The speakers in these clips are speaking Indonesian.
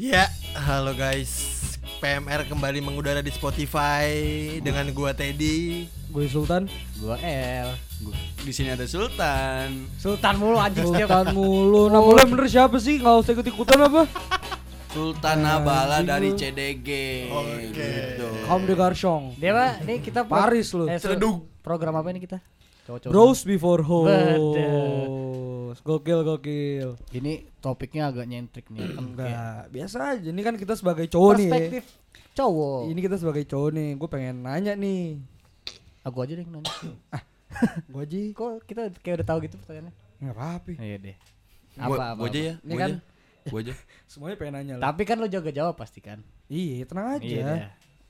Ya, halo guys. PMR kembali mengudara di Spotify dengan gua Teddy. Gue Sultan. Gua L. Di sini ada Sultan. Sultan mulu anjing setiap Sultan mulu. Nah, mulai bener siapa sih? Enggak usah ikut-ikutan apa? Sultan Nah, Nabala gitu. dari CDG. Oke. Gitu. Kaum de Garchong. Dia mah nih kita Paris lu. Eh. Program apa ini kita? Cowok-cowok. Bros before Betul. Gokil gokil. Ini topiknya agak nyentrik nih. Enggak, biasa aja. Ini kan kita sebagai cowok nih. Perspektif cowok. Ini kita sebagai cowok nih. Gue pengen nanya nih. Aku aja deh yang nanya. Gue aja. Kok kita kayak udah tahu gitu pertanyaannya? Enggak apa-apa. Iya deh. Gua- Apa apa. gua aja ya. Ini Gua kan aja. Gua aja. semuanya pengen nanya lah. Tapi kan lo jaga jawab pasti kan? Iya, tenang aja. Iya deh.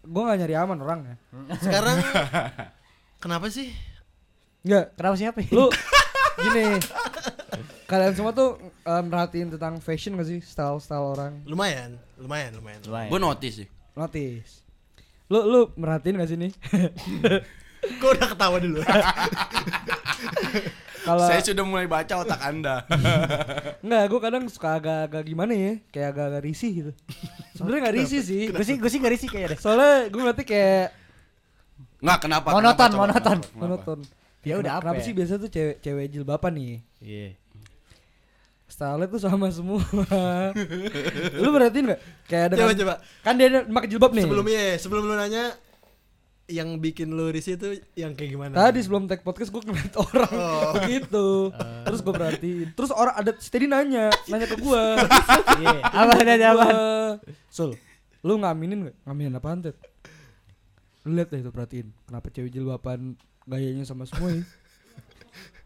Gue gak nyari aman orang ya. Sekarang kenapa sih? Enggak, Kenapa siapa? lu gini kalian semua tuh eh, merhatiin tentang fashion gak sih style style orang Lumayan, lumayan, lumayan. Lumayan. Gua notice sih. notice lu lu merhatiin gak sih nih Gua udah ketawa dulu. kalau Saya sudah mulai baca otak Anda. nggak gue kadang suka agak-agak gimana ya kayak agak-agak risih gitu sebenarnya nggak risih sih Gue sih gue sih gak risih kayaknya deh. soalnya gue ngerti kayak Nggak kenapa? Monoton, kenapa, coba, monoton. kenapa, kenapa? monoton Ya udah apa kenapa ya? sih biasa tuh cewek cewek jilbaban nih Iya. Style tuh sama semua lu merhatiin nggak kayak ada coba coba. kan dia pakai jilbab nih Sebelumnya, sebelum lu nanya yang bikin lu risih itu yang kayak gimana? Tadi sebelum tag podcast gue ngeliat orang Oh. begitu. Terus gue perhatiin. Terus orang ada si Teddy nanya, nanya ke gue. Iya. Apa ada apa? Sul, lu ngaminin gak? Ngaminin apaan Ted? Lu liat deh itu perhatiin. Kenapa cewek jilbaban gayanya sama semua ya?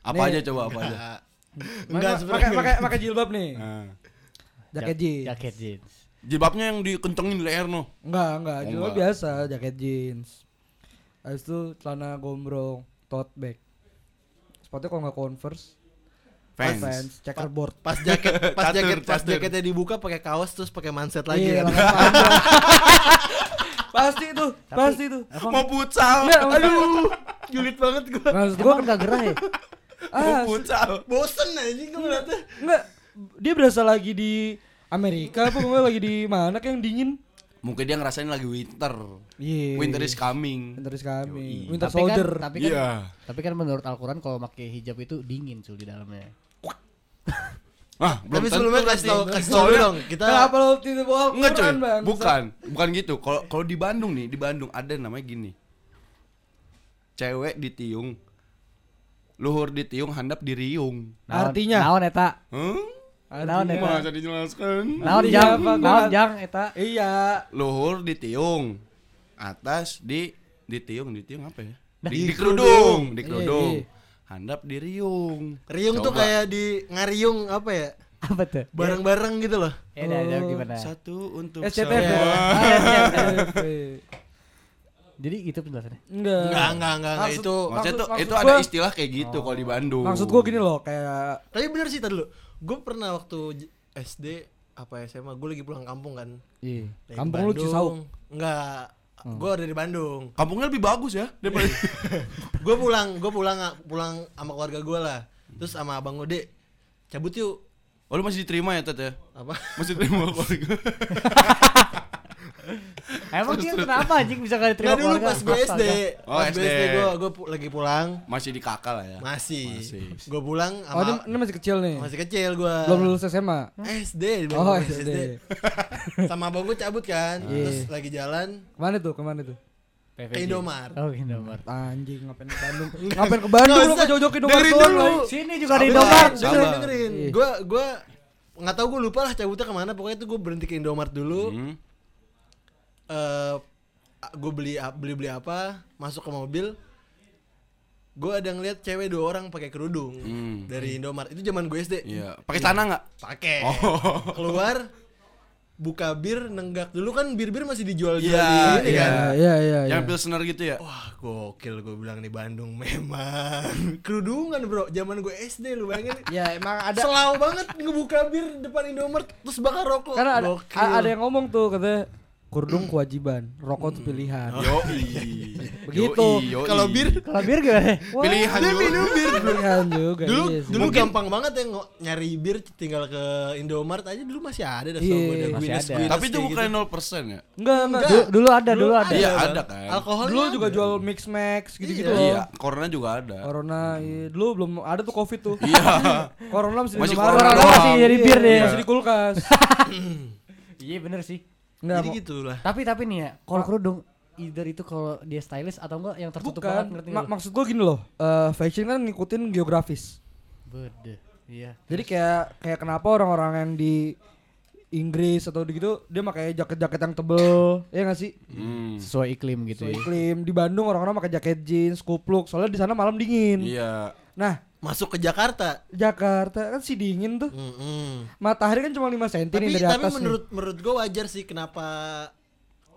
Apa Nih. aja coba apa aja? Enggak, Pakai enggak pakai sebenarnya. pakai jilbab nih. Nah. Jaket jeans. Jaket jeans. Jilbabnya yang dikencengin di leher no. Enggak, enggak. Oh, Jilbab biasa, jaket jeans. Habis itu celana gombrong, tote bag. Sepatunya kalau nggak Converse, Fans. checkerboard. Pas jaket, pas Catur, jaket, pas catur. jaketnya dibuka pakai kaos terus pakai manset lagi Iya, kan. pasti itu, pasti itu. Mau futsal. Enggak, Aduh, julid banget gua. Maksud gua Emang gak gerah ya? Ah, futsal. Bosen anjing gua ngeliatnya. enggak dia berasa lagi di Amerika apa enggak lagi di mana kayak yang dingin? Mungkin dia ngerasain lagi winter. Iya. Winter is coming. Winter is coming. Yoi. Winter tapi kan, soldier. tapi kan, Iya. tapi kan menurut Al-Quran kalau pakai hijab itu dingin sul di dalamnya. Ah, belum Tapi tentu sebelumnya kasih tau, kasih tau Soalnya- dong. Kita Kenapa lo tidak bawa Enggak Al-Quran, Bang? bukan, bukan gitu. Kalau kalau di Bandung nih, di Bandung ada namanya gini. Cewek ditiung, luhur ditiung, handap diriung. Naon- Artinya? Naon eta? Hmm? Naon eta? Masa dijelaskan? Naon Iya, jang? Naon jang eta? Iya. Luhur ditiung, atas di ditiung, ditiung apa ya? Dah. Di, di kerudung, di Iya, kerudung. iya. Handap diriung. riung tuh Coba. kayak di ngariung apa ya? Apa tuh? Bareng-bareng gitu loh. Ya Oh, gimana? Satu untuk SCTV. semua. Jadi itu penjelasannya. Enggak. Enggak, enggak, enggak, enggak Maksud- itu. Maksudnya Maksud- tuh itu maksud ada gua- istilah kayak gitu kalau di Bandung. Maksud gua gini loh, kayak Tapi bener sih tadi dulu. Gue pernah waktu SD apa SMA, gue lagi pulang kampung kan. Iya. Dari Kampung lu Bandung. Cisauk. Enggak. Gue dari Bandung. Kampungnya lebih bagus ya daripada gue pulang, gue pulang pulang sama keluarga gue lah. Terus sama abang Ode cabut yuk. Oh lu masih diterima ya Tet ya? Apa? Masih diterima keluarga. Emang dia kenapa anjing bisa gak diterima Nggak dulu keluarga? pas gue SD. Oh, pas SD. SD gue gue lagi pulang. Masih di kakak lah ya. Masih. Masih. Gue pulang Oh, ini, sama ini masih kecil nih. masih kecil gue. Belum lulus SMA. SD, Oh, lulus SD. sama abang gue cabut kan. Iya. Terus lagi jalan Ke mana tuh? Ke mana tuh? ke Indomart. Oh, Indomart. Anjing ngapain ke Bandung? ngapain ke Bandung lu ke jauh-jauh ke Indomaret dulu. Sini juga di Sabar, Indomart. Dengerin, dengerin. Gue gue nggak tahu gue lupa lah cabutnya ke mana. Pokoknya tuh gue berhenti ke Indomart dulu. Hmm. Eh gue beli beli beli apa masuk ke mobil gue ada ngeliat cewek dua orang pakai kerudung Hmm. dari Indomart itu zaman gue SD Iya, pakai celana enggak? pakai Oh. keluar buka bir nenggak dulu kan bir bir masih dijual jual Iya, di ini iya. kan Iya, iya, iya. Yang pilsner gitu ya? wah gokil gue bilang di Bandung memang kerudungan bro zaman gue SD lu bayangin Ya emang ada Selau banget ngebuka bir depan Indomart terus bakar rokok karena ada, Gokil. ada yang ngomong tuh katanya Kurdung kewajiban, rokok tuh pilihan. Yoi. Begitu. Kalau bir Kalau bir gimana? Wah, Pilihan dia juga. minum bir. pilihan juga. Dulu iya dulu gampang banget ya nyari bir tinggal ke Indomart aja dulu masih ada dah Iya, gue, ada masih Guinness- ada. Guinness Tapi itu bukan gitu. 0% ya? Enggak, enggak. Enggak. Dulu, dulu ada, dulu ada. Iya, ada kan. Alkoholnya Dulu juga ada. jual mix max gitu-gitu Iya. loh. Iya, corona juga ada. Corona, iya. dulu belum ada tuh covid tuh. Iya. Corona masih, di Masih Indomaret. corona masih jadi bir deh. Masih di kulkas. Iya bener sih. Enggak, Jadi mau- gitu lah. Tapi tapi nih ya, kalau kerudung either itu kalau dia stylish atau enggak yang tertutup banget Bukan, ngerti ma- nggak maksud gua gini loh. eh, fashion kan ngikutin geografis. Bede. Iya. Jadi kayak kayak kenapa orang-orang yang di Inggris atau di gitu dia pakai jaket-jaket yang tebel, ya nggak sih? Hmm. Sesuai iklim gitu So, ya. iklim di Bandung orang-orang pakai jaket jeans, kupluk, soalnya di sana malam dingin. Iya. Nah, Masuk ke Jakarta. Jakarta kan sih dingin tuh. Mm-mm. Matahari kan cuma 5 cm Tapi nih dari tapi atas nih. menurut menurut gue wajar sih kenapa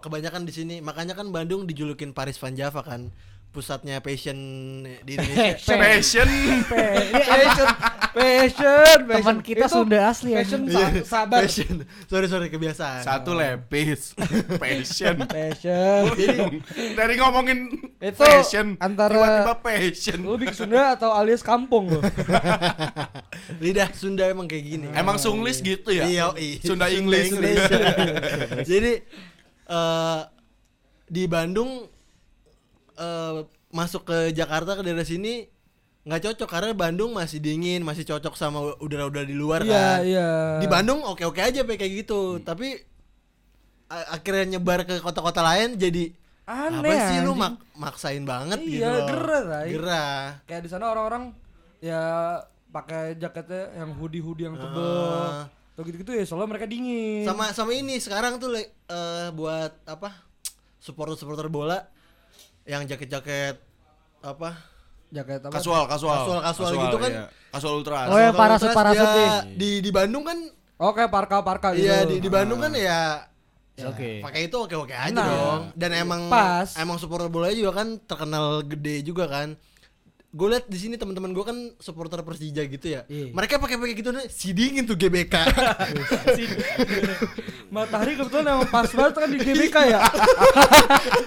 kebanyakan di sini. Makanya kan Bandung dijulukin Paris Van Java kan pusatnya passion di Indonesia. Passion. Ini fashion, fashion, Teman fashion. kita Itu Sunda asli ya. Fashion Iya, sa- sabar. Passion. Sorry sorry kebiasaan. Satu lepis. Passion. Fashion. Dari ngomongin Itu fashion antara- tiba-tiba passion. Lu bikin Sunda atau alias kampung lo? Lidah Sunda emang kayak gini. Emang sunglis gitu ya? Iya, iya. Sunda English. Jadi eh di Bandung eh masuk ke Jakarta ke daerah sini nggak cocok karena Bandung masih dingin, masih cocok sama udara-udara di luar Iya, kan. iya. Di Bandung oke-oke aja Pe, kayak gitu, tapi a- akhirnya nyebar ke kota-kota lain jadi Aneh apa sih lu mak maksain banget gitu Iya, loh. gerah. Gerah. Kayak di sana orang-orang ya pakai jaketnya yang hoodie-hoodie yang tebel. Ah. Atau gitu-gitu ya, soalnya mereka dingin. sama sama ini sekarang tuh eh, buat apa supporter supporter bola yang jaket-jaket apa jaket apa? Kasual, kasual. Kasual-kasual gitu kan. iya. Kasual ultras. Oh, Kalau parasut- parasut nih. di di Bandung kan Oh, kayak parka-parka gitu. iya di di Bandung kan ya Ya, Oke. pakai itu oke oke aja Nah, dong dan emang pas. emang supporter bola juga kan terkenal gede juga kan gue liat di sini teman-teman gue kan supporter Persija gitu ya Iya. mereka pakai pakai gitu nih si dingin tuh GBK Matahari kebetulan emang pas banget kan di GBK ya.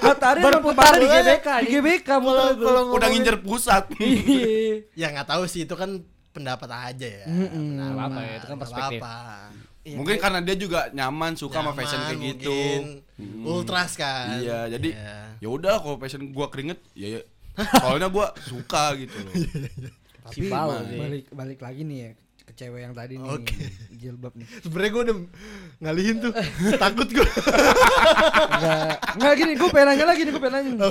Matahari emang Berputar tempatnya di GBK, Di GBK kalau mulai kalau Udah ngincer pusat. Iya. ya nggak tahu sih itu kan pendapat aja ya. Pendapat, Nggak apa-apa ya, itu kan perspektif. apa-apa. Iya, Mungkin karena dia juga nyaman suka sama nyaman, fashion kayak gitu. mungkin Hmm. ultras kan Iya, jadi Iya. ya udah kalau fashion gua keringet ya, ya. Soalnya gua suka gitu loh. Tapi Bau balik, sih. balik balik lagi nih ya ke cewek yang tadi nih. Oke. Jilbab nih. sebenarnya gue udah ngalihin tuh takut gue Enggak, enggak gini, gue pengen nanya lagi nih, gue pengen nanya. nih.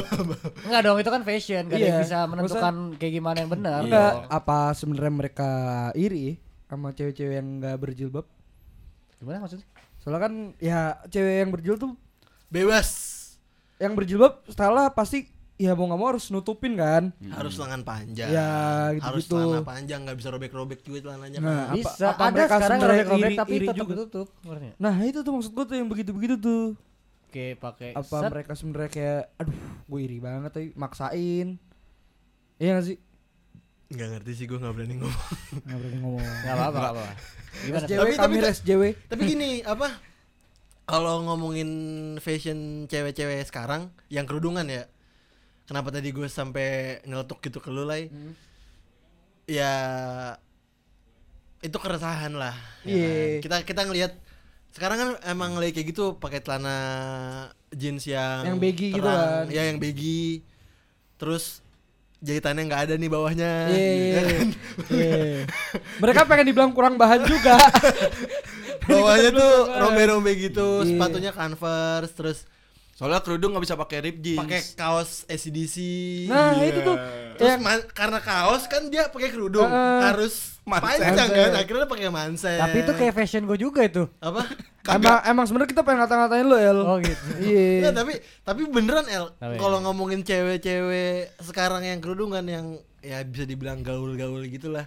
Enggak dong, itu kan fashion, gak Iya. bisa menentukan kayak gimana yang benar. Enggak, apa sebenarnya mereka iri sama cewek-cewek yang enggak berjilbab? Gimana maksudnya? Soalnya kan ya cewek yang berjilbab tuh bebas yang berjilbab setelah pasti ya mau nggak mau harus nutupin kan. harus lengan panjang Ya, harus gitu-gitu. celana panjang nggak bisa robek-robek juga celananya Nah, kan. apa- Bisa, apa ada mereka sekarang sebenarnya robek-robek iri- tapi iri tetap juga? tutup. ngerti nggak? Nah itu tuh maksud gue tuh yang begitu-begitu tuh. Oke, pakai Apa set. mereka sebenarnya kayak, aduh, gue iri banget tapi maksain. Iya gak sih? nggak ngerti sih gue nggak berani ngomong Nggak berani ngomong. Enggak apa-apa, nggak apa-apa. Gimana? SJW Tapi- kami tapi- SJW. tapi gini apa kalau ngomongin fashion cewek-cewek sekarang yang kerudungan ya kenapa tadi gue sampai nyeletuk gitu ke lu Lai? Hmm. ya itu keresahan lah ya Iya. kan? kita kita ngelihat sekarang kan emang lagi kayak gitu pakai celana jeans yang Yang baggy gitu terang. kan. ya yang baggy terus jahitannya nggak ada nih bawahnya iya, kan? iya. Mereka pengen dibilang kurang bahan juga. bawahnya tuh rombe-rombe gitu Iya. sepatunya converse terus Soalnya kerudung nggak bisa pakai rib jeans. pakai kaos ACDC Nah, Iya. itu tuh. terus Yang- karena kaos kan dia pakai kerudung Heeh. harus Manset. panjang kan akhirnya pakai manset Tapi itu kayak fashion gue juga itu. apa emang emang sebenarnya kita pengen ngata-ngatain lo El. Oh gitu. Iya. Nggak, tapi tapi beneran El Tapi- kalau ngomongin cewek-cewek sekarang yang kerudungan yang ya bisa dibilang gaul-gaul gitulah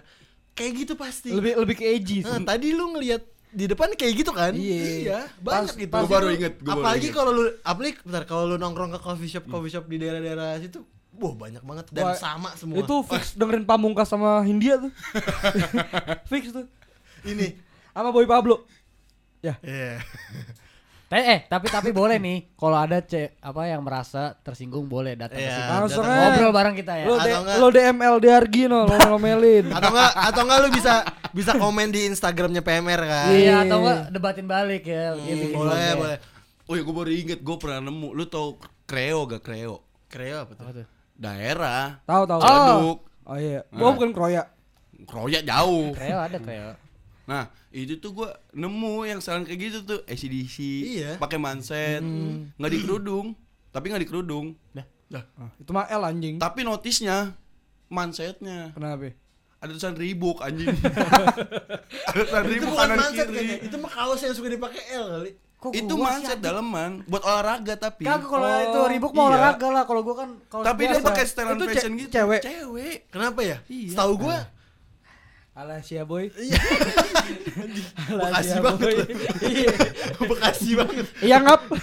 kayak gitu pasti Lebih lebih ke edgy sih. Nah, tadi lu ngelihat di depan kayak gitu kan Iya. banyak Pas- gitu pas Gua baru inget, gua apalagi kalau lu apalagi bentar kalau lu nongkrong ke coffee shop coffee shop di daerah-daerah situ wah banyak banget dan Wah, sama semua Itu fix dengerin Pamungkas sama Hindia tuh. fix tuh. ini Sama Boy Pablo. Ya. Iya. Tapi eh tapi tapi boleh nih kalau ada ce apa yang merasa tersinggung boleh datang ke Iya, sini. Langsung datang. aja. Ngobrol bareng kita ya. Lo, Atau de- enggak- lo DM LDR Gino, lo ngomelin. atau enggak atau enggak lu bisa bisa komen di Instagramnya PMR kan Iya atau enggak debatin balik ya. Dia bikin boleh konten. boleh Oh ya gue baru inget gue pernah nemu. Lu tau kreo gak kreo? Kreo apa tuh Apa tuh? Daerah. Tahu tahu. Ciledug. Oh iya. Nah. Gua bukan kroya. Kroya jauh. Kreo ada kreo. Nah, itu tuh gua nemu yang saran kayak gitu tuh ACDC, Iya. pakai manset, nggak di kerudung, tapi nggak di kerudung. Dah. Ah, itu mah L anjing. Tapi notisnya mansetnya Kenapa? ada tulisan ribuk anjing. ada tulisan itu ribuk bukan kanan manset kiri. kayaknya itu mah kaos yang suka dipakai L kali Kok Itu manset daleman buat olahraga tapi. Kagak kalau Oh, itu ribuk mau iya. olahraga lah. Kalau gua kan kalau Tapi dia pakai setelan Itu ce- fashion gitu. cewek. Cewek. kenapa ya Iya. setahu gua Alasia boy. iya Bekasi banget Iya. Bekasi banget Iya ngap.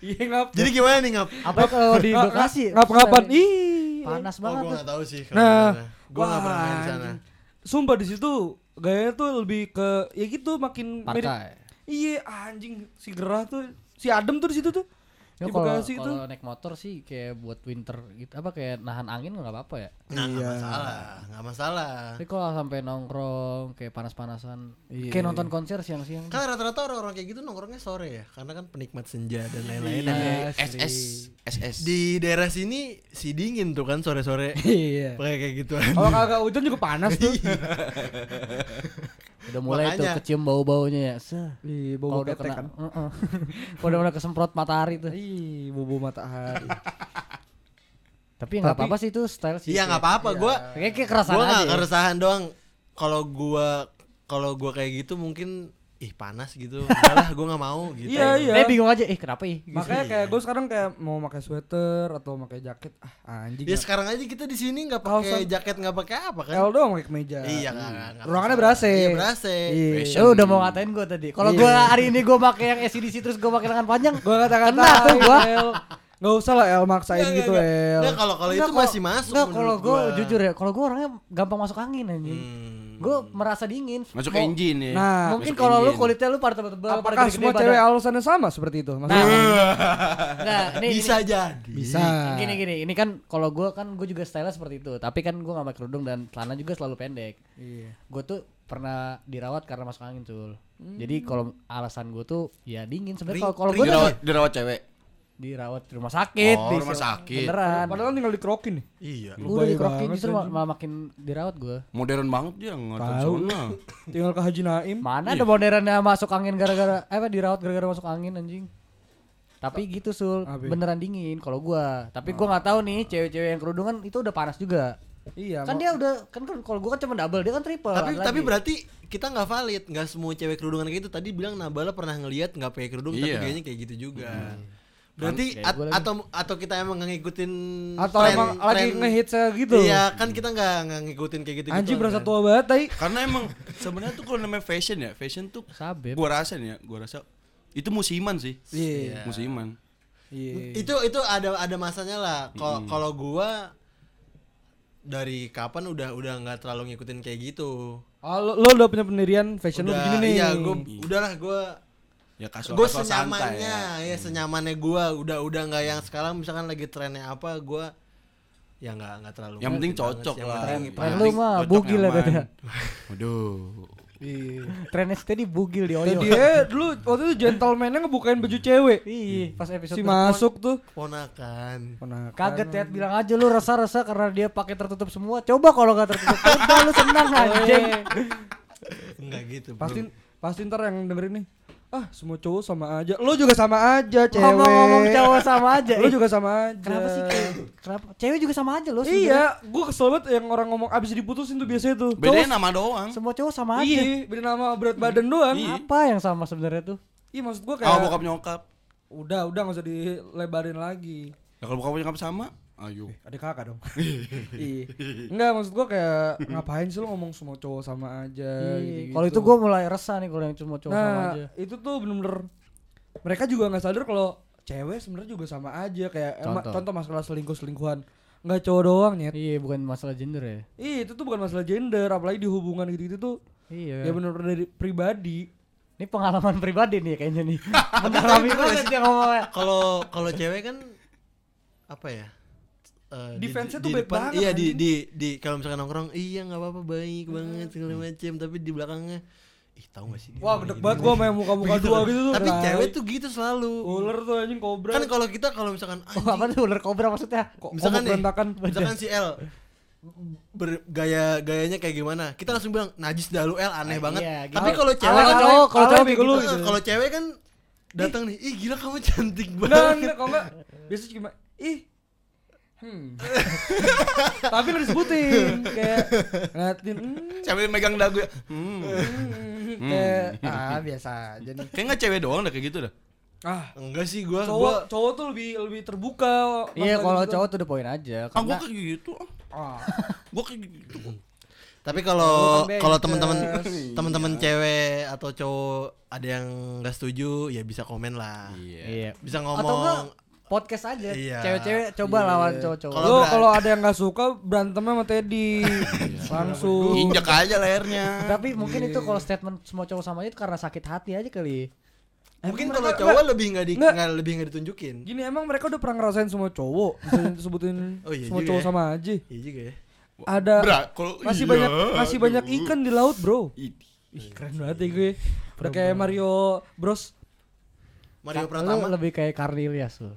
Iya ngap. jadi gimana nih ngap apa kalau di Bekasi? ngap ngapan ih. Panas oh banget. gua tuh. nggak tahu sih kalau Nah, gua nggak pernah main di sana. Sumpah di situ gayanya tuh lebih ke ya gitu makin. Iya anjing si gerah tuh si Adem tuh di situ tuh. Ya di kalau Bekasi tuh. kalau naik motor sih kayak buat winter gitu apa kayak nahan angin nggak apa-apa ya. nah nggak Iya. masalah nggak masalah Tapi kalau sampai nongkrong kayak panas-panasan Iya. kayak nonton konser siang-siang. kan rata-rata orang-orang kayak gitu nongkrongnya sore ya karena kan penikmat senja dan lain-lain Iya. Dan SS SS. di daerah sini si dingin tuh kan sore-sore Iya. pakai kayak gituan Kalau kagak hujan juga panas tuh. Udah mulai tuh Makanya. kecium bau-baunya ya. Seh. Ih, Kalau bau udah ketek kena, kan. Heeh. Kalau udah mulai kesemprot matahari tuh. Ih, bau matahari. Tapi nggak apa-apa sih itu style sih. iya nggak apa-apa gua Kayak kayak keresahan gua aja. nggak ya. keresahan doang kalau gua kalau gua kayak gitu mungkin ih panas gitu udahlah gua nggak mau gitu Iya, iya. Dia bingung aja, eh kenapa ih? Makanya kayak gue sekarang kayak mau pakai sweater atau pakai jaket ah anjing. ya sekarang aja kita di sini nggak pakai jaket nggak pakai apa kan L doang pakai kemeja. iya nggak nggak- nggak Ruangannya ber-AC. iya ber-AC Iya. Lu udah mau ngatain gue tadi. Kalau Iya. gua hari ini gua pakai yang ACDC terus gua pakai lengan panjang. Gua kata-kata tuh gua. L. Gak usah lah L maksain gitu nggak, L. nggak, kalau kalau itu masih masuk Enggak, kalau gua. jujur ya, kalau gua orangnya gampang masuk angin anjing. Hmm. Gua merasa dingin. Masuk Mau- engine ya. Nah, Mungkin kalau lu kulitnya lu pada tebel-tebel, pada apakah semua pada- cewek alasannya sama seperti itu? Nah, Maksudnya nah, ini bisa ini, jadi bisa. gini gini, ini kan kalau gua kan gua juga style seperti itu, tapi kan gua gak pakai kerudung dan celana juga selalu pendek. Iya. Gue tuh pernah dirawat karena masuk angin cul. Jadi kalau alasan gue tuh ya dingin sebenarnya. Kalau kalau gue tuh dirawat, dirawat cewek. Dirawat di rumah sakit. Oh, di- rumah sakit. Beneran. Padahal tinggal dikrokin nih. iya Udah Lebay dikrokin banget justru anjing. ma- makin dirawat gue. Modern banget dia nggak tahu. Tinggal ke Haji Naim. Mana ada modernnya masuk angin gara-gara eh apa dirawat gara-gara masuk angin anjing. Tapi gitu sul, Apa? beneran dingin kalau gua. Tapi gua nggak tahu nih cewek-cewek yang kerudungan itu udah panas juga. Iya. kan dia udah kan kan kalau gua kan cuma double, dia kan triple. tapi ada tapi lagi. berarti kita nggak valid nggak semua cewek kerudungan kayak gitu tadi bilang Nabala pernah ngelihat nggak pakai kerudung tapi Iya. kayaknya kayak gitu juga berarti Kayak at- lagi. atau atau kita emang nggak ngikutin atau tren- emang lagi tren- ngehits gitu. iya kan kita nggak ngikutin kayak gitu Anjing berasa tua banget tai. Karena emang sebenarnya tuh kalau namanya fashion ya, fashion tuh Sabep. gua rasa nih ya, gua rasa itu musiman sih. Iya. Musiman. Iya. itu itu ada ada masanya lah kalau kalau gua dari kapan udah udah nggak terlalu ngikutin kayak gitu Oh, lo, lo udah punya pendirian fashion lo udah begini nih. iya gua udahlah gua Ya kasual gue senyamannya ya. ya, senyamannya gua udah udah nggak yang sekarang misalkan lagi trennya apa gua ya nggak nggak terlalu Yang penting cocok lah. Tren lu mah bugil ya, nyaman. Dada. Waduh. Iya. Trennya tadi bugil di Oyo. Jadi eh, dulu waktu itu gentleman-nya ngebukain baju cewek. Iya, pas episode Si masuk tuh. ponakan Ponakan. Kaget ya, bilang aja lu resah-resah karena dia pakai tertutup semua. Coba kalau nggak tertutup, udah lu senang anjing. enggak gitu bro. Pasti pasti ntar yang dengerin nih. Ah, semua cowok sama aja. Lo juga sama aja, cewek. Ngomong-ngomong cowok sama aja. Lo eh. juga sama aja. Kenapa sih? Kenapa? Cewek juga sama aja loh. Iya, gue kesel banget yang orang ngomong abis diputusin tuh biasanya tuh. Bedanya nama doang. Semua cowok sama aja. Iya, beda nama berat badan doang. Iya. Apa yang sama sebenarnya tuh? Iya, maksud gue kayak Kalau bokap nyokap. udah, udah nggak usah dilebarin lagi. Ya kalau bokap nyokap sama, ayo. Adik kakak dong. iya. Enggak, maksud gua kayak ngapain sih lo ngomong semua cowok sama aja Iya, gitu-gitu. Kalau itu gue mulai resah nih kalau yang cuma cowok sama Nah, aja. itu tuh bener-bener mereka juga nggak sadar kalau cewek sebenarnya juga sama aja kayak emang Contoh. contoh masalah selingkuh-selingkuhan. Nggak cowok doang nyet. Iya, bukan masalah gender ya. Ih, itu tuh bukan masalah gender, apalagi di hubungan gitu-gitu tuh Iya. ya bener-bener dari pribadi. Ini pengalaman pribadi nih kayaknya nih. Mendalami banget dia ngomongnya. Kalau kalau cewek kan apa ya? Di- Defense-nya di tuh baik depan, banget, Iya di anjing. di di kalau misalkan nongkrong, iya nggak apa-apa baik banget segala macem. Tapi di belakangnya, ih tahu gak sih? dia Wah, gini, banget gua sama yang muka-muka dua gitu tuh. Tapi cewek tuh gitu selalu. ular tuh anjing kobra. Kan kalau kita kalau misalkan Oh, anjing, apa tuh ular kobra maksudnya? kok misalkan nih, berantakan. misalkan si L bergaya gayanya kayak gimana kita langsung bilang najis dah lu L aneh Ah, banget iya, gitu. tapi kalau Ala- cewek kalau cowok kayak gitu. Eh, kalau cewek kan datang nih ih gila kamu cantik banget enggak, kalau enggak biasanya cuma ih Hmm. Tapi lu disebutin kayak ngeliatin hmm, Cewek megang dagu ya. Hmm. hmm, kayak ah biasa aja nih. Kayak nggak cewek doang dah kayak gitu dah. Ah, enggak sih gua cowok gua cowok tuh lebih lebih terbuka. Iya, kalau gitu. cowok tuh udah poin aja. Ah, gua Karena kayak gitu. ah. ah, Gua kayak gitu. tapi kalau kan kalau bebas. teman-teman Iya. teman-teman cewek atau cowok ada yang nggak setuju ya bisa komen lah Iya. Iya. bisa Atau enggak ngomong podcast aja. Iya. Cewek-cewek coba Iya. lawan cowok-cowok. Berat- kalau ada yang nggak suka berantemnya sama Teddy. Langsung. Injak aja lehernya. Tapi mungkin itu kalau statement semua cowok sama itu karena sakit hati aja kali. mungkin kalau cowok lebih nggak di Nggak. nggak lebih nggak ditunjukin Gini emang mereka udah pernah ngerasain semua cowok Bisa disebutin Oh, iya semua cowok ya. sama aja iya juga ya Ada Berat, kalau Masih iya, banyak Masih banyak ikan di laut bro Ih, Ih keren banget ya gue Udah kayak Mario Bros Mario Ka- Pratama Lu lebih kayak Cornelius tuh.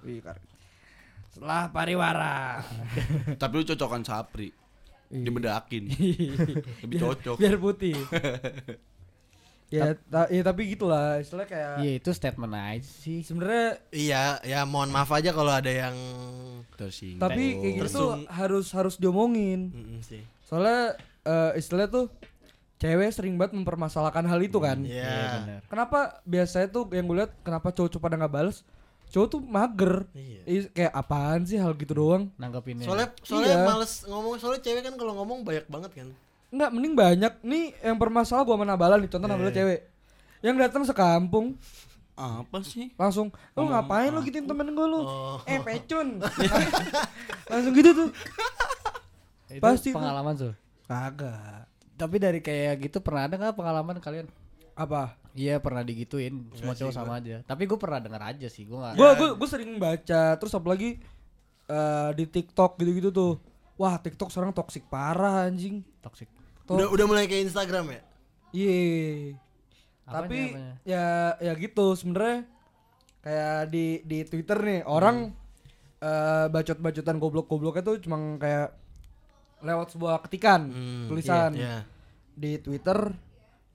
Setelah pariwara Tapi lu cocokan Sapri. Dibedakin. Lebih cocok. Biar putih ya, ta- ya tapi gitulah istilahnya kayak Iya, itu statement aja sih. sebenarnya Iya, ya mohon maaf aja kalau ada yang Tersinggung. tapi kayak gitu tuh Tersung- harus harus diomongin Mm-mm sih. soalnya eh, istilahnya tuh cewek sering banget mempermasalahkan hal itu kan Iya. Iya, benar. kenapa biasanya tuh yang gue lihat kenapa cowok-cowok pada nggak bales cowok tuh mager Iya. Ih, kayak apaan sih hal gitu doang Nanggepinnya. Soalnya soalnya Iya. males ngomong soalnya cewek kan kalau ngomong banyak banget kan. Enggak, mending banyak nih yang bermasalah gua sama Nabala nih, contoh Nabala Iya. cewek. Yang datang sekampung apa sih? langsung, "Lu ngapain lu gituin temen gua lu?" Oh. Eh, pecun. langsung gitu tuh. itu pasti pengalaman tuh. Kagak. Tapi dari kayak gitu pernah ada nggak pengalaman kalian? Apa? Iya pernah digituin semua cowok sama aja. Tapi gue pernah dengar aja sih, gue nggak. Gua gua gua sering baca, terus apalagi eh, di TikTok gitu-gitu tuh. Wah, TikTok sekarang toksik parah anjing. toxic. Tuh. Udah udah mulai kayak Instagram ya? Iya. Apanya, Tapi apanya? ya ya gitu sebenarnya kayak di di Twitter nih orang eh, bacot-bacotan goblok-gobloknya tuh cuma kayak lewat sebuah ketikan Hmm, tulisan Iya. di Twitter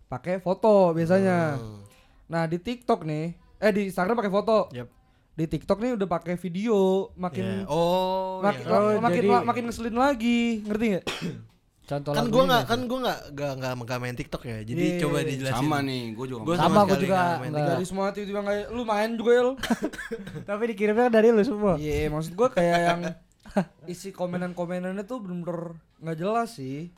pakai foto biasanya. Hmm. Nah, di TikTok nih eh di Instagram pakai foto. Yep. Di TikTok nih udah pakai video makin Iya. Oh, mak- iya. Oh, makin jadi- ma- makin ngeselin lagi, ngerti nggak? Contoh kan gua nggak kan gua nggak nggak nggak main TikTok ya. Jadi Iya, coba iya. dijelasin. Sama nih, gua juga. Gua Sama, gua sekali juga main. Dari semua tiba-tiba nggak lu main juga ya lu. Tapi dikirimnya dari lu semua. Iya, maksud gua kayak yang isi komenan-komenannya tuh bener-bener nggak jelas sih.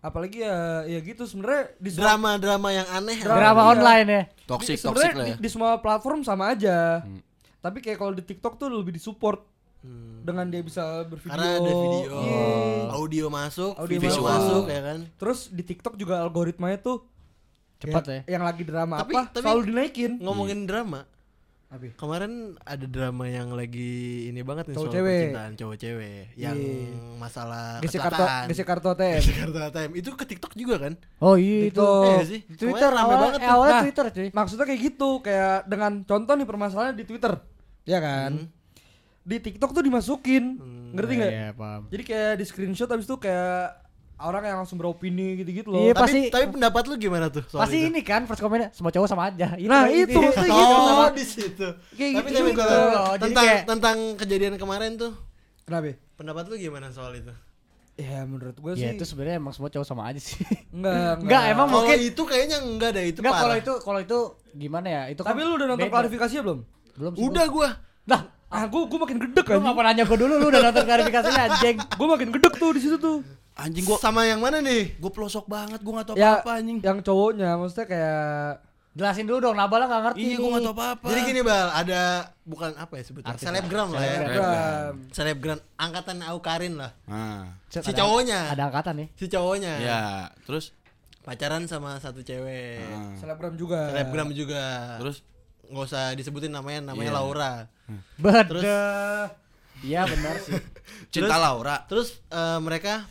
Apalagi ya ya gitu sebenarnya di Drama-drama yang aneh. Drama. Drama Iya. online ya. Toxic, di- toxic sebenarnya lah di, ya. di semua platform sama aja. Hmm. Tapi kayak kalau di TikTok tuh lebih disupport Hmm. dengan dia bisa bervideo. Karena ada video, Iya. audio masuk, Audio video masuk. masuk ya kan. Terus di TikTok juga algoritmanya tuh Cepat kayak ya. Yang lagi drama Tapi- apa tapi- selalu dinaikin. Ngomongin drama, Apa? kemarin ada drama yang lagi ini banget nih Cowok soal cewek. percintaan cowok cewek yang Iya. masalah kartu kecelakaan. gesek kartu ATM. Gesek kartu ATM. Itu ke TikTok juga kan? Oh iya itu. Sih. Twitter rame awalnya, banget eh, awalnya Nah, Twitter cuy. Maksudnya kayak gitu, kayak dengan contoh nih permasalahannya di Twitter. Ya kan? Hmm. Di TikTok tuh dimasukin. Ngerti nggak? Iya, paham. Jadi kayak di screenshot habis itu kayak orang yang langsung beropini gitu-gitu loh. Iya, Tapi pasti- tapi pendapat lu gimana tuh soal Pasti itu? ini kan first komennya semua cowok sama aja. Nah, itu maksudnya gitu. Oh, di situ. Kayak Tapi gitu tapi kalau Oh, jadi tentang kayak- tentang kejadian kemarin tuh, Kenapa? pendapat lu gimana soal itu? Ya menurut gue Ya sih itu sebenarnya emang semua cowok sama aja sih. enggak, Enggak, emang Kalau mungkin itu kayaknya enggak deh, itu Enggak kalau itu kalau itu gimana ya? Itu Tapi kan lu udah nonton beda. klarifikasinya belum? Belum sih. Udah gua. Lah, Ah, gua gua makin gedek lu kan. ngapa nanya gua dulu lu udah nonton klarifikasinya anjing. Gua makin gedek tuh di situ tuh. Anjing gua sama yang mana nih? gua pelosok banget, gua enggak tahu Ya, apa-apa anjing. yang cowoknya maksudnya kayak Jelasin dulu dong, Nabala enggak ngerti. Iya, gua enggak tahu apa-apa. Jadi gini Bal, ada bukan apa ya sebutnya? Artis Selebgram lah ya. Selebgram. Selebgram angkatan Aukarin lah. Nah, Si Ada- cowoknya. Ada angkatan nih. Si cowoknya. ya, terus pacaran sama satu cewek. Ah. Selebgram juga. Selebgram juga. Terus nggak usah disebutin namanya, namanya Iya. Laura. Bedah. Iya benar sih. cinta Terus- Laura. Terus eh, mereka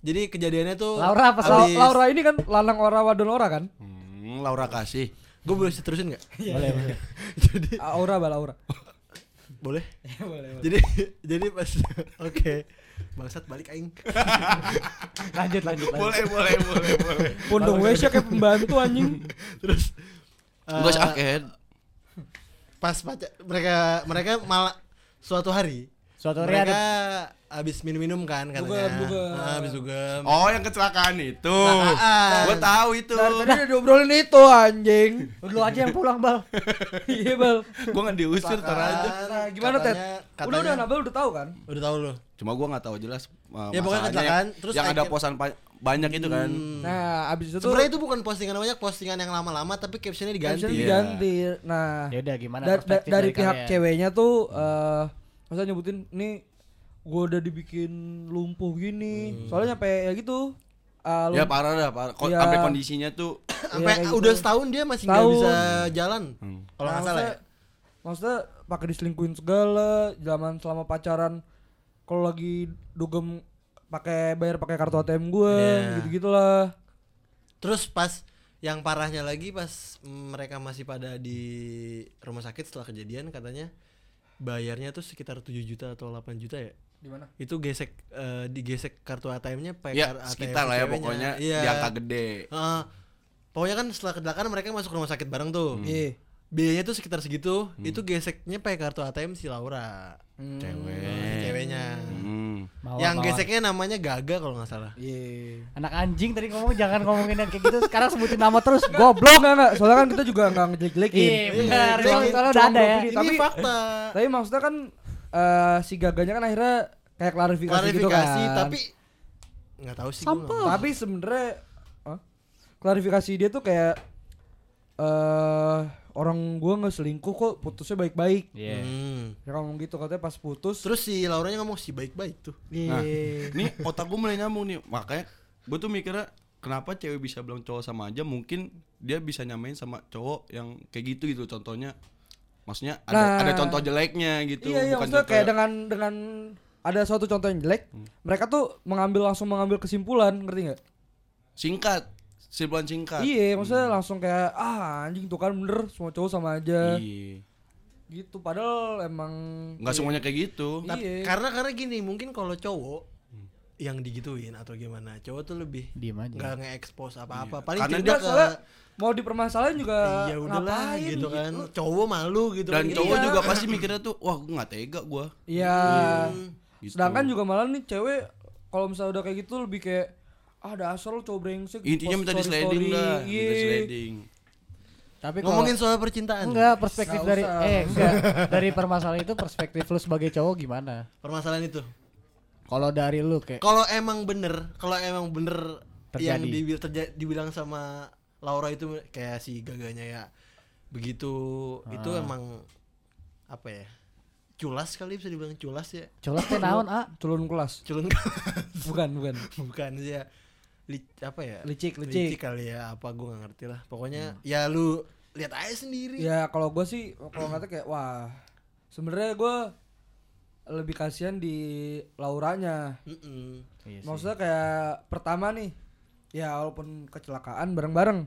jadi kejadiannya tuh Laura apa abis- Laura ini kan lanang ora wadon ora kan? Hmm, Laura kasih. Gue boleh terusin nggak? Boleh, boleh. jadi Aura bal Aura. boleh. boleh, Jadi jadi pas oke. Bangsat balik aing. Lanjut, lanjut, lanjut. Boleh, boleh, boleh, boleh. Pondong wes kayak pembantu anjing. Terus Enggak sakit. pas pacar mereka mereka malah suatu hari Suatu hari mereka ada habis minum-minum kan katanya. Dugem. Ah, habis dugem. Oh, yang kecelakaan itu. Kecelakaan. Gua tahu itu. Dari tadi udah diobrolin itu anjing. lu aja yang pulang, Bal. Iya bal. Gua nggak diusir tar aja. Nah, gimana Ted? Katanya- Udah udah katanya- Nabel udah tahu kan? Udah tahu lu. Cuma gua nggak tahu jelas uh, Ya, pokoknya masalahnya kecelakaan, yang- terus yang ada posan pa- banyak itu kan. Hmm. Nah, abis itu tuh Sebenarnya itu bukan postingan banyak, postingan yang lama-lama tapi captionnya diganti. caption Iya. diganti. Nah, Ya udah gimana da- da- perspektif dari pihak ceweknya tuh eh masa nyebutin nih gua udah dibikin lumpuh gini. Hmm. Soalnya nyampe ya gitu. ah, Ya parah dah, parah. Ko- Iya. Sampai kondisinya tuh Sampai Iya, kayak udah gitu. setahun dia masih nggak bisa jalan. Hmm. Kalau nggak Nah, salah ya. maksudnya- pakai diselingkuhin segala, zaman selama pacaran kalau lagi dugem pakai bayar pakai kartu ATM gue, Iya. gitu-gitulah. Terus pas yang parahnya lagi pas mereka masih pada di rumah sakit setelah kejadian katanya bayarnya tuh sekitar 7 juta atau 8 juta ya. Di mana? Itu gesek eh, digesek kartu ATM-nya pakai ya ATM sekitar lah ya pokoknya Iya. di angka gede. Heeh. pokoknya kan setelah kecelakaan mereka masuk rumah sakit bareng tuh. Iya. Biayanya tuh sekitar segitu, itu geseknya pakai kartu ATM si Laura. Hmm. Cewek. Si ceweknya. Hmm. Mawar, yang mawar. geseknya namanya Gaga kalau nggak salah. Iya. Anak anjing tadi ngomong jangan ngomongin yang kayak gitu. Sekarang sebutin nama terus. Goblok. Enggak enggak, soalnya kan kita juga enggak ngejelek-jelekin. Iya, benar. Iya, Soalnya cuma udah ada ya. Ini Tapi- fakta. Tapi maksudnya kan eh, si gaganya kan akhirnya kayak klarifikasi, gitu Klarifikasi kan. tapi nggak tahu sih gua nggak- Sampah. tapi sebenarnya Hah? klarifikasi dia tuh kayak eh orang gua nggak selingkuh kok putusnya baik-baik. Iya. Hmm. Ya ngomong gitu katanya pas putus. Terus si Lauranya ngomong si baik-baik tuh. Iya. Nah, nih otak gue mulai nyambung nih. Makanya gue tuh mikirnya kenapa cewek bisa bilang cowok sama aja mungkin dia bisa nyamain sama cowok yang kayak gitu gitu contohnya. Maksudnya ada Nah. ada contoh jeleknya gitu iya iya bukan maksudnya kayak dengan dengan ada suatu contoh yang jelek, mereka tuh mengambil langsung mengambil kesimpulan, ngerti nggak? singkat, simpulan singkat. Iya, maksudnya langsung kayak ah anjing tuh kan bener semua cowok sama aja. Iya. Gitu padahal emang Nggak semuanya kayak gitu. Tapi- Iya. Karena karena gini, mungkin kalau cowok yang digituin atau gimana, cowok tuh lebih Diem aja. nggak nge-expose apa-apa. Iya. Paling Karena dia ke soalnya mau dipermasalahin juga iya udahlah ngapain gitu kan. Cowok malu gitu Dan kan. cowok Iya. juga pasti mikirnya tuh, wah gue nggak tega gue. Iya. Gitu. Sedangkan juga malah nih cewek kalau misalnya udah kayak gitu lebih kayak ah dasar lu cowok brengsek Intinya minta di sliding story-story." dah, minta Iya. sliding. Tapi kalau ngomongin soal percintaan. enggak perspektif dari usah. eh enggak dari permasalahan itu perspektif lu sebagai cowok gimana? Permasalahan itu. Kalau dari lu kayak Kalau emang bener, kalau emang bener yang Terjadi. dibil, terja- dibilang sama Laura itu kayak si gaganya ya begitu itu Ah. emang apa ya? Culas kali bisa dibilang culas ya. colok teh naon ah? Culun kelas. Culun Bukan, bukan. bukan sih ya. Li, apa ya? Licik, licik. kali ya apa gua nggak ngerti lah. Pokoknya ya lu lihat aja sendiri. Ya kalau gue sih kalau ngata kayak wah sebenarnya gue lebih kasihan di Lauranya. Iya sih. Maksudnya kayak pertama nih, ya walaupun kecelakaan bareng-bareng,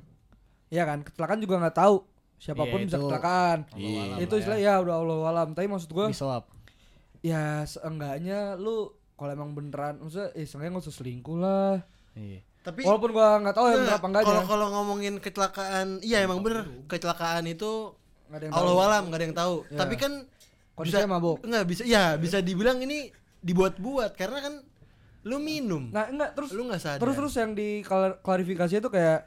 ya kan kecelakaan juga nggak tahu siapa pun Iya, bisa itu kecelakaan. Itu lah istilah ya udah Allah alam. Tapi maksud gue, ya seenggaknya lu kalau emang beneran, maksudnya, eh seenggaknya nggak usah selingkuh lah. Iya. Tapi Walaupun gua nggak tahu ya bener Nah, apa enggaknya. Kalau kalau ngomongin kecelakaan, iya emang bener kecelakaan itu Nggak ada yang Allah tahu. alam nggak ada yang tahu. Ya. Tapi kan Kondisinya mabuk. Enggak bisa, ya bisa dibilang ini dibuat-buat karena kan lu minum, Nah enggak terus lu nggak sadar. terus terus yang di klarifikasi itu kayak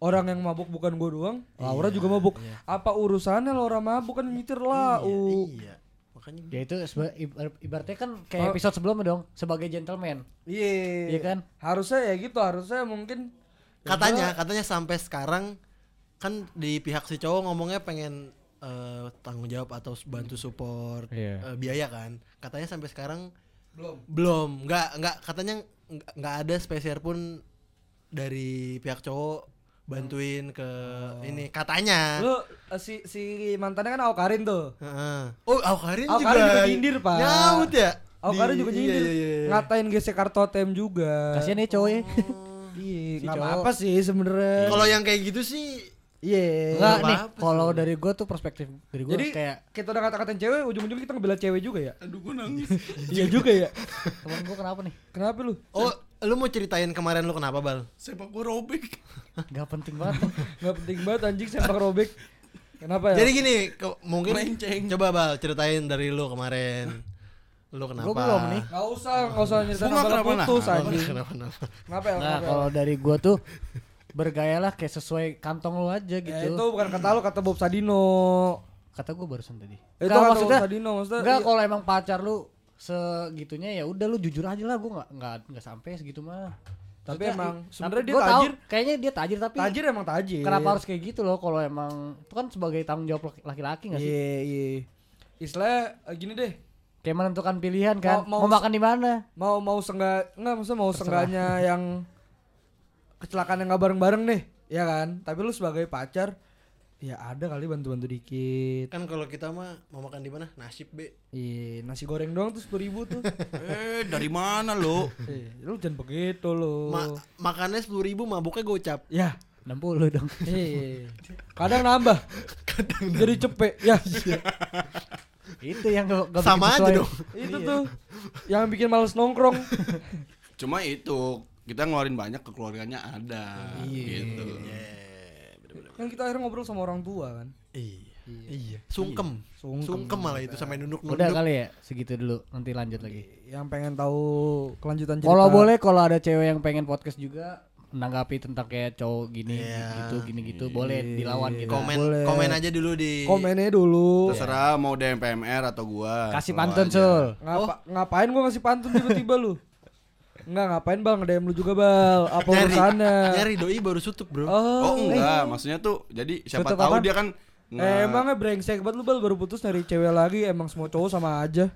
orang yang mabuk bukan gue doang, Laura juga mabuk. Apa urusannya Laura mabuk kan nyetir lah. Iya, iya. Makanya Ya itu seba- ibar- ibaratnya kan kayak Oh. episode sebelumnya dong sebagai gentleman. Iya. Iya kan? Harusnya ya gitu, harusnya mungkin ya katanya udah, katanya sampai sekarang kan di pihak si cowok ngomongnya pengen eh, tanggung jawab atau bantu support Iya. eh, biaya kan. Katanya sampai sekarang belum. belum, nggak nggak katanya nggak- nggak ada spesial pun dari pihak cowok bantuin ke ini katanya. Lu eh, si si mantannya kan Aukarin tuh. Heeh. Oh, Aukarin juga. Aukarin juga nyindir, Pak. Nyaut ya? Aukarin Di- juga iya, nyindir. iya, iya, iya. Ngatain gesek kartu ATM juga. Kasian ya cowok ya. Iya, Si nggak apa sih sebenarnya. Kalau yang kayak gitu sih Iya. Enggak apa nih, kalau dari gue tuh perspektif dari gue Jadi kayak kita udah kata-katain cewek, ujung-ujungnya kita ngebela cewek juga ya? Aduh gue nangis. iya juga ya. temen gue kenapa nih? Kenapa lu? Oh, lu mau ceritain kemarin lu kenapa, Bal? Sepak gue robek. Gak penting banget. Gak penting banget anjing sempak robek. Kenapa ya? Jadi gini, ke- mungkin Melenceng. coba Bal ceritain dari lu kemarin. Lu kenapa? Gue belum nih. Gak usah, gak usah nyeritain Gua nggak masalah kenapa-napa. putus Oh, anjing. kenapa, kenapa? Kenapa ya? Nah, Kenapa ya? kalau dari gue tuh bergayalah kayak sesuai kantong lu aja Ya, gitu. itu bukan kata lu, kata Bob Sadino. Kata gue barusan tadi. Itu Nggak, kata maksudnya Bob Sadino, maksudnya Enggak iya. kalau emang pacar lu segitunya ya udah lu jujur aja lah gue nggak nggak nggak sampai segitu mah Tapi Maksudnya, emang sebenarnya dia gua tahu, tajir. kayaknya dia tajir tapi Tajir emang tajir. kenapa harus kayak gitu loh kalau emang itu kan sebagai tanggung jawab laki- laki-laki nggak sih Iya, iya. Istilahnya eh, gini deh. kayak menentukan pilihan kan Mau- mau, mau- makan di mana Mau mau senggak enggak maksudnya mau senggaknya yang kecelakaan yang nggak bareng-bareng deh, ya kan? Tapi lu sebagai pacar ya ada kali bantu-bantu dikit. Kan kalau kita mah mau makan di mana? Nasib, Be. Iya, nasi goreng doang tuh sepuluh ribu tuh. eh dari mana lo? Eh, lu jangan begitu lu. Ma makannya sepuluh ribu, mabuknya gocap. ya, 60 dong iya. Kadang nambah. Kadang jadi cepet. Ya, itu yang gak, gak Sama aja dong. itu tuh yang bikin males nongkrong. Cuma itu kita ngeluarin banyak ke keluarganya ada. Gitu. Kan kita akhirnya ngobrol sama orang tua kan. Iya. Iya. Sungkem. Sungkem. Sungkem malah itu sampai nunduk-nunduk. udah kali ya segitu dulu nanti lanjut lagi Yang pengen tahu kelanjutan cerita. kalau boleh kalau ada cewek yang pengen podcast juga menanggapi tentang kayak cowok gini Iya. gitu gini gitu boleh dilawan gitu Komen Boleh. komen aja dulu di komennya dulu. Terserah mau DM PMR atau gua. kasih pantun sul Ngapa, ngapain gua ngasih pantun tiba-tiba lu? Enggak ngapain bang? nge-DM lu juga bal. Apa nyari, urusannya? nyari doi baru sutup, Bro. Oh, Oh enggak, maksudnya tuh jadi siapa Tutup tahu apaan? dia kan eh, nge- emangnya brengsek banget lu bal. Baru putus nyari cewek lagi. Emang semua cowok sama aja